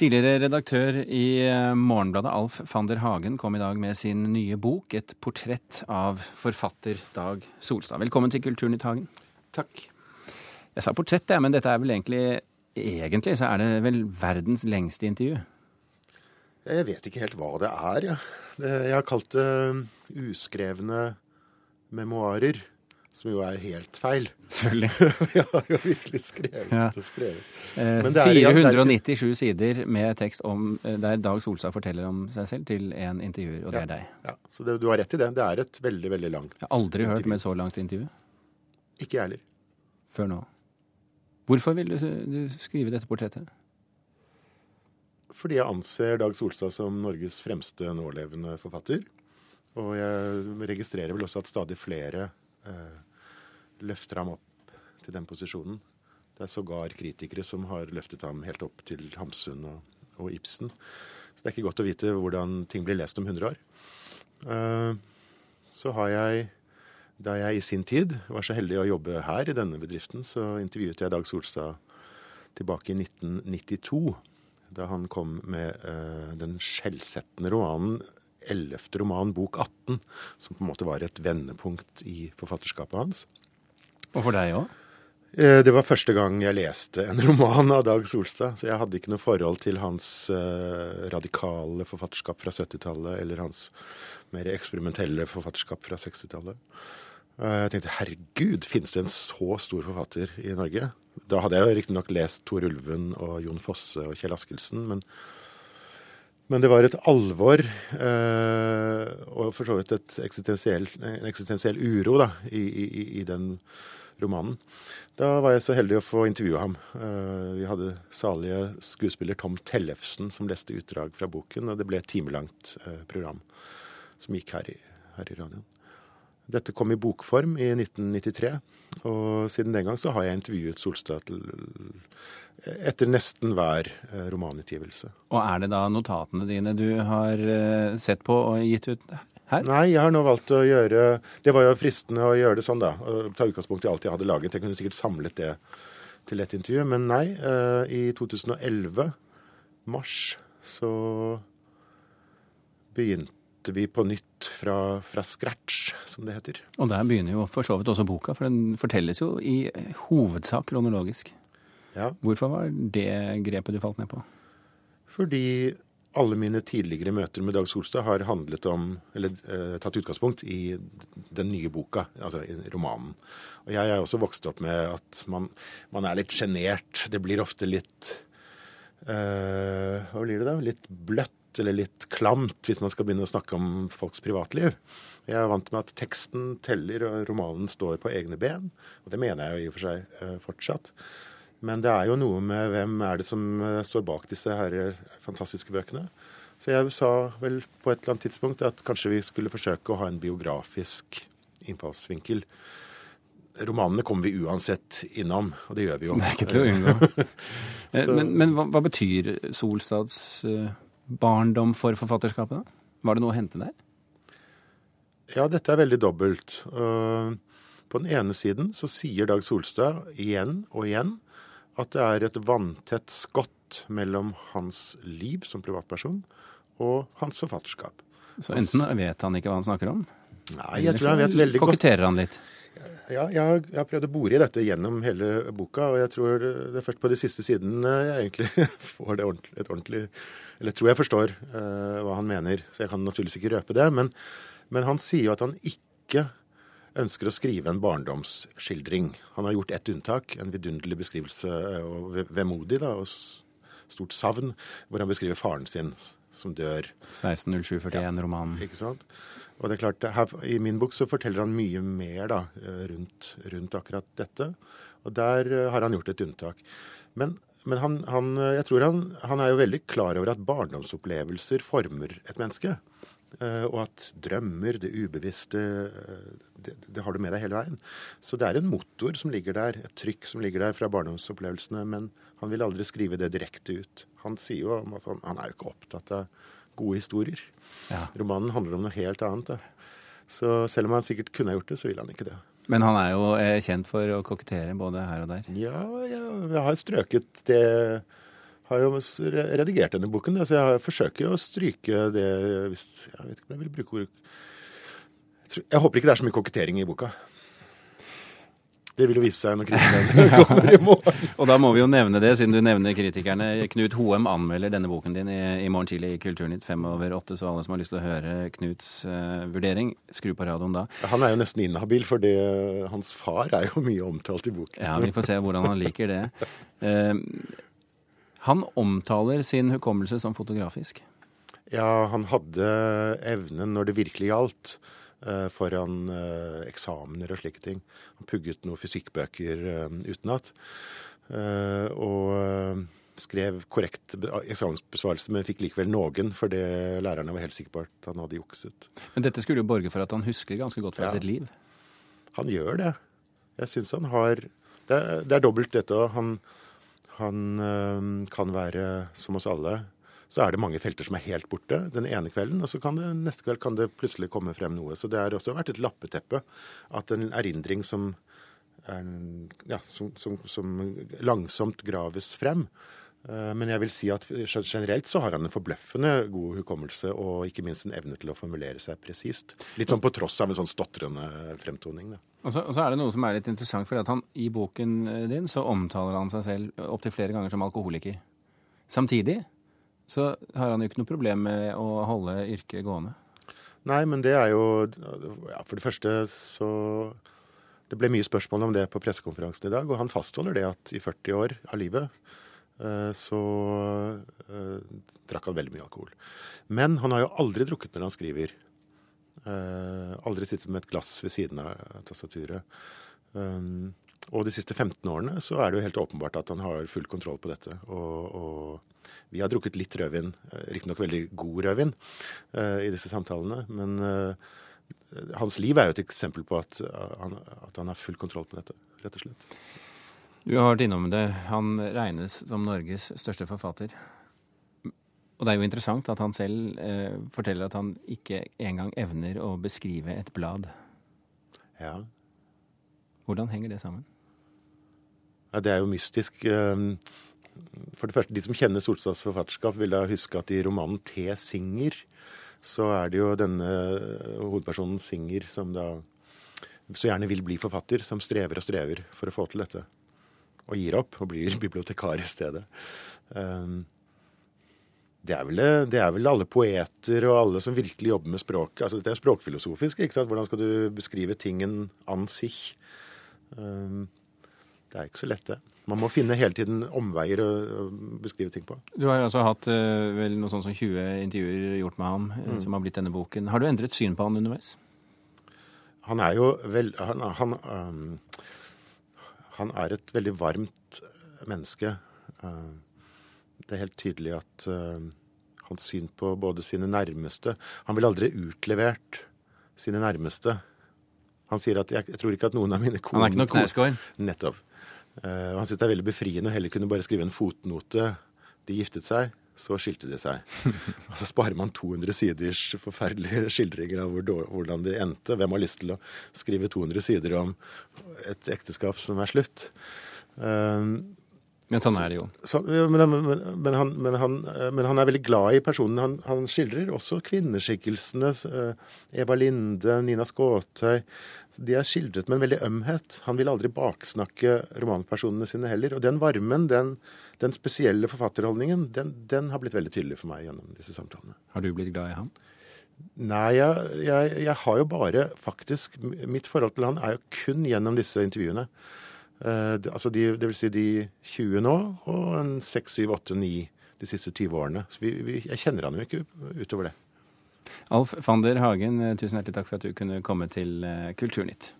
Tidligere redaktør i eh, Morgenbladet, Alf van der Hagen, kom i dag med sin nye bok, et portrett av forfatter Dag Solstad. Velkommen til Kulturnytt Hagen. Takk. Jeg sa portrett, jeg, men dette er vel egentlig Egentlig så er det vel verdens lengste intervju? Jeg vet ikke helt hva det er, jeg. Ja. Jeg har kalt det uskrevne memoarer. Som jo er helt feil. Selvfølgelig. Vi har jo virkelig skrevet ja. og skrevet. Eh, 497 sider med tekst om, eh, der Dag Solstad forteller om seg selv til en intervjuer, og det ja. er deg. Ja, Så det, du har rett i det. Det er et veldig, veldig langt intervju. Jeg har aldri intervju. hørt med et så langt intervju. Ikke jeg heller. Før nå. Hvorfor vil du skrive dette portrettet? Fordi jeg anser Dag Solstad som Norges fremste nålevende forfatter. Og jeg registrerer vel også at stadig flere eh, løfter ham opp til den posisjonen. Det er sågar kritikere som har løftet ham helt opp til Hamsun og, og Ibsen. Så det er ikke godt å vite hvordan ting blir lest om 100 år. Uh, så har jeg da jeg i sin tid var så heldig å jobbe her i denne bedriften, så intervjuet jeg Dag Solstad tilbake i 1992. Da han kom med uh, den skjellsettende romanen 'Ellevte roman, bok 18', som på en måte var et vendepunkt i forfatterskapet hans. Og for deg òg? Uh, det var første gang jeg leste en roman av Dag Solstad. Så jeg hadde ikke noe forhold til hans uh, radikale forfatterskap fra 70-tallet eller hans mer eksperimentelle forfatterskap fra 60-tallet. Jeg tenkte herregud, finnes det en så stor forfatter i Norge? Da hadde jeg jo riktignok lest Tor Ulven og Jon Fosse og Kjell Askelsen, men, men det var et alvor eh, og for så vidt en eksistensiell uro da, i, i, i, den romanen. Da var jeg så heldig å få intervjue ham. Eh, vi hadde salige skuespiller Tom Tellefsen som leste utdrag fra boken, og det ble et timelangt eh, program som gikk her i, her i radioen. Dette kom i bokform i 1993, og siden den gang så har jeg intervjuet Solstad etter nesten hver eh, romanutgivelse. Og er det da notatene dine du har sett på og gitt ut her? Nei, jeg har nå valgt å gjøre Det var jo fristende å gjøre det sånn, da. Ta utgangspunkt i alt jeg hadde laget. Jeg kunne sikkert samlet det til et intervju, men nei. Eh, I 2011, mars, så begynte vi på nytt fra, fra, scratch, som det heter. Og der begynner jo for så vidt også boka, for den fortelles jo i hovedsak kronologisk. Ja. Hvorfor var det grepet du falt ned på? Fordi alle mine tidligere møter med Dag Solstad har handlet om, eller eh, tatt utgangspunkt i den nye boka, altså romanen. Og jeg er også vokst opp med at man, man er litt sjenert. Det blir ofte litt eh, Hva blir det da? Litt bløtt eller litt klamt hvis man skal begynne å snakke om folks privatliv. Jeg er vant med at teksten teller og romanen står på egne ben. Og det mener jeg jo i og for seg eh, fortsatt. Men det er jo noe med hvem er det som eh, står bak disse her fantastiske bøkene. Så jeg sa vel på et eller annet tidspunkt at kanskje vi skulle forsøke å ha en biografisk innfallsvinkel. Romanene kommer vi uansett innom, og det gjør vi jo. Det er ikke til å unngå. men, men hva, hva, betyr Solstads barndom for forfatterskapet? da? Var det noe å hente der? Ja, dette er veldig dobbelt. På den ene siden så sier Dag Solstad igjen og igjen at det er et vanntett skott mellom hans liv som privatperson og hans forfatterskap. Så enten vet han ikke hva han snakker om? Nei, jeg tror han vet veldig godt. Koketterer han litt? Ja, jeg har, prøvd å bore i dette gjennom hele boka, og jeg tror det er først på de siste sidene jeg egentlig får det ordentlig, et ordentlig Eller tror jeg forstår uh, hva han mener, så jeg kan naturligvis ikke røpe det. Men, men, han sier jo at han ikke ønsker å skrive en barndomsskildring. Han har gjort ett unntak, en vidunderlig beskrivelse eh, og vemodig da, og stort savn, hvor han beskriver faren sin som dør. 160741-romanen. Ja, ikke sant? Og det er klart, her, I min bok så forteller han mye mer da, eh, rundt, rundt akkurat dette. Og der uh, har han gjort et unntak. Men, men han, han, eh, jeg tror han, han, er jo veldig klar over at barndomsopplevelser former et menneske. Uh, og at drømmer, det ubevisste, det, det, har du med deg hele veien. Så det er en motor som ligger der, et trykk som ligger der fra barndomsopplevelsene. Men han vil aldri skrive det direkte ut. Han sier jo at han, han er jo ikke opptatt av gode historier. Ja. Romanen handler om noe helt annet. Da. Så selv om han sikkert kunne gjort det, så vil han ikke det. Men han er jo eh, kjent for å kokettere både her og der? Ja, ja jeg har strøket det har jo redigert denne boken, så jeg forsøker jo å stryke det hvis, Jeg vet ikke om jeg vil bruke ord jeg, jeg håper ikke det er så mye kokettering i boka. Det vil jo vise seg når kritikerne kommer i morgen. og da må vi jo nevne det, siden du nevner kritikerne. Knut Hoem anmelder denne boken din i, i morgen tidlig i Kulturnytt fem over åtte, så alle som har lyst til å høre Knuts uh, vurdering, skru på radioen da. Han er jo nesten inhabil, for det, hans far er jo mye omtalt i boken. Ja, vi får se hvordan han liker det. Uh, han omtaler sin hukommelse som fotografisk. Ja, han hadde evnen når det virkelig gjaldt. Eh, foran eh, eksamener og slike ting. Han pugget noen fysikkbøker eh, utenat. Og skrev korrekt eksamensbesvarelse, men fikk likevel noen, fordi lærerne var helt sikre på at han hadde jukset. Men dette skulle jo borge for at han husker ganske godt fra ja. sitt liv? Han gjør det. Jeg syns han har Det er, det er dobbelt, dette. Han, han kan være som oss alle så er det mange felter som er helt borte den ene kvelden, og så kan det neste kveld kan det plutselig komme frem noe. Så det har også vært et lappeteppe at en erindring som, er, ja, som, som, som langsomt graves frem. Eh, men jeg vil si at generelt så har han en forbløffende god hukommelse, og ikke minst en evne til å formulere seg presist. Litt sånn på tross av en sånn stotrende fremtoning. Da. Og så, og så, er det noe som er litt interessant, for at han, i boken din så omtaler han seg selv opptil flere ganger som alkoholiker. Samtidig så har han jo ikke noe problem med å holde yrket gående. Nei, men det er jo ja, For det første så Det ble mye spørsmål om det på pressekonferansen i dag, og han fastholder det at i 40 år av livet eh, så uh, drakk han veldig mye alkohol. Men han har jo aldri drukket når han skriver. Uh, aldri sittet med et glass ved siden av tastaturet. Og de siste 15 årene så er det jo helt åpenbart at han har full kontroll på dette. Og, og vi har drukket litt rødvin, eh, riktignok veldig god rødvin, i disse samtalene. Men hans liv er jo et eksempel på at, han, at han har full kontroll på dette, rett og slett. Du har vært innom det. Han regnes som Norges største forfatter. Og det er jo interessant at han selv eh, forteller at han ikke engang evner å beskrive et blad. Ja. Hvordan henger det sammen? Ja, Det er jo mystisk. Ehm, for det første, De som kjenner Solstads forfatterskap, vil da huske at i romanen T. Singer så er det jo denne hovedpersonen Singer som da så gjerne vil bli forfatter, som strever og strever for å få til dette. Og gir opp og blir bibliotekar i stedet. Ehm, det er, vel, det er vel alle poeter og alle som virkelig jobber med språk. Altså, det er språkfilosofisk. ikke sant? Hvordan skal du beskrive tingen an sich? Ehm, det er ikke så lett, det. Man må finne hele tiden omveier å, beskrive ting på. Du har altså hatt uh, vel noe sånt som 20 intervjuer gjort med ham, eh, mm. som har blitt denne boken. Har du endret syn på han underveis? Han er jo vel Han, han, um, han er et veldig varmt menneske. Uh, det er helt tydelig at uh, hans syn på både sine nærmeste Han ville aldri utlevert sine nærmeste. Han sier at jeg, jeg tror ikke at noen av mine koner Han er ikke noen knausgård? Nettopp. Uh, han syns det er veldig befriende å heller kunne bare skrive en fotnote. De giftet seg, så skilte de seg. Og så sparer man 200 siders forferdelige skildringer av hvordan det endte. Hvem har lyst til å skrive 200 sider om et ekteskap som er slutt? Men sånn er det jo. Så, men, men, men, han, han, men, han, er veldig glad i personen. Han, han skildrer også kvinneskikkelsene. Eva Linde, Nina Skåtøy. De er skildret med en veldig ømhet. Han vil aldri baksnakke romanpersonene sine heller. Og den varmen, den, den spesielle forfatterholdningen, den, den, har blitt veldig tydelig for meg gjennom disse samtalene. Har du blitt glad i han? Nei, jeg, jeg, jeg har jo bare faktisk Mitt forhold til han er jo kun gjennom disse intervjuene. Eh, altså de, det vil si de 20 nå, og en 6, 7, 8, 9 de siste 20 årene. Så vi, vi, jeg kjenner han jo ikke utover det. Alf Fander Hagen, eh, tusen hjertelig takk for at du kunne komme til eh, Kulturnytt.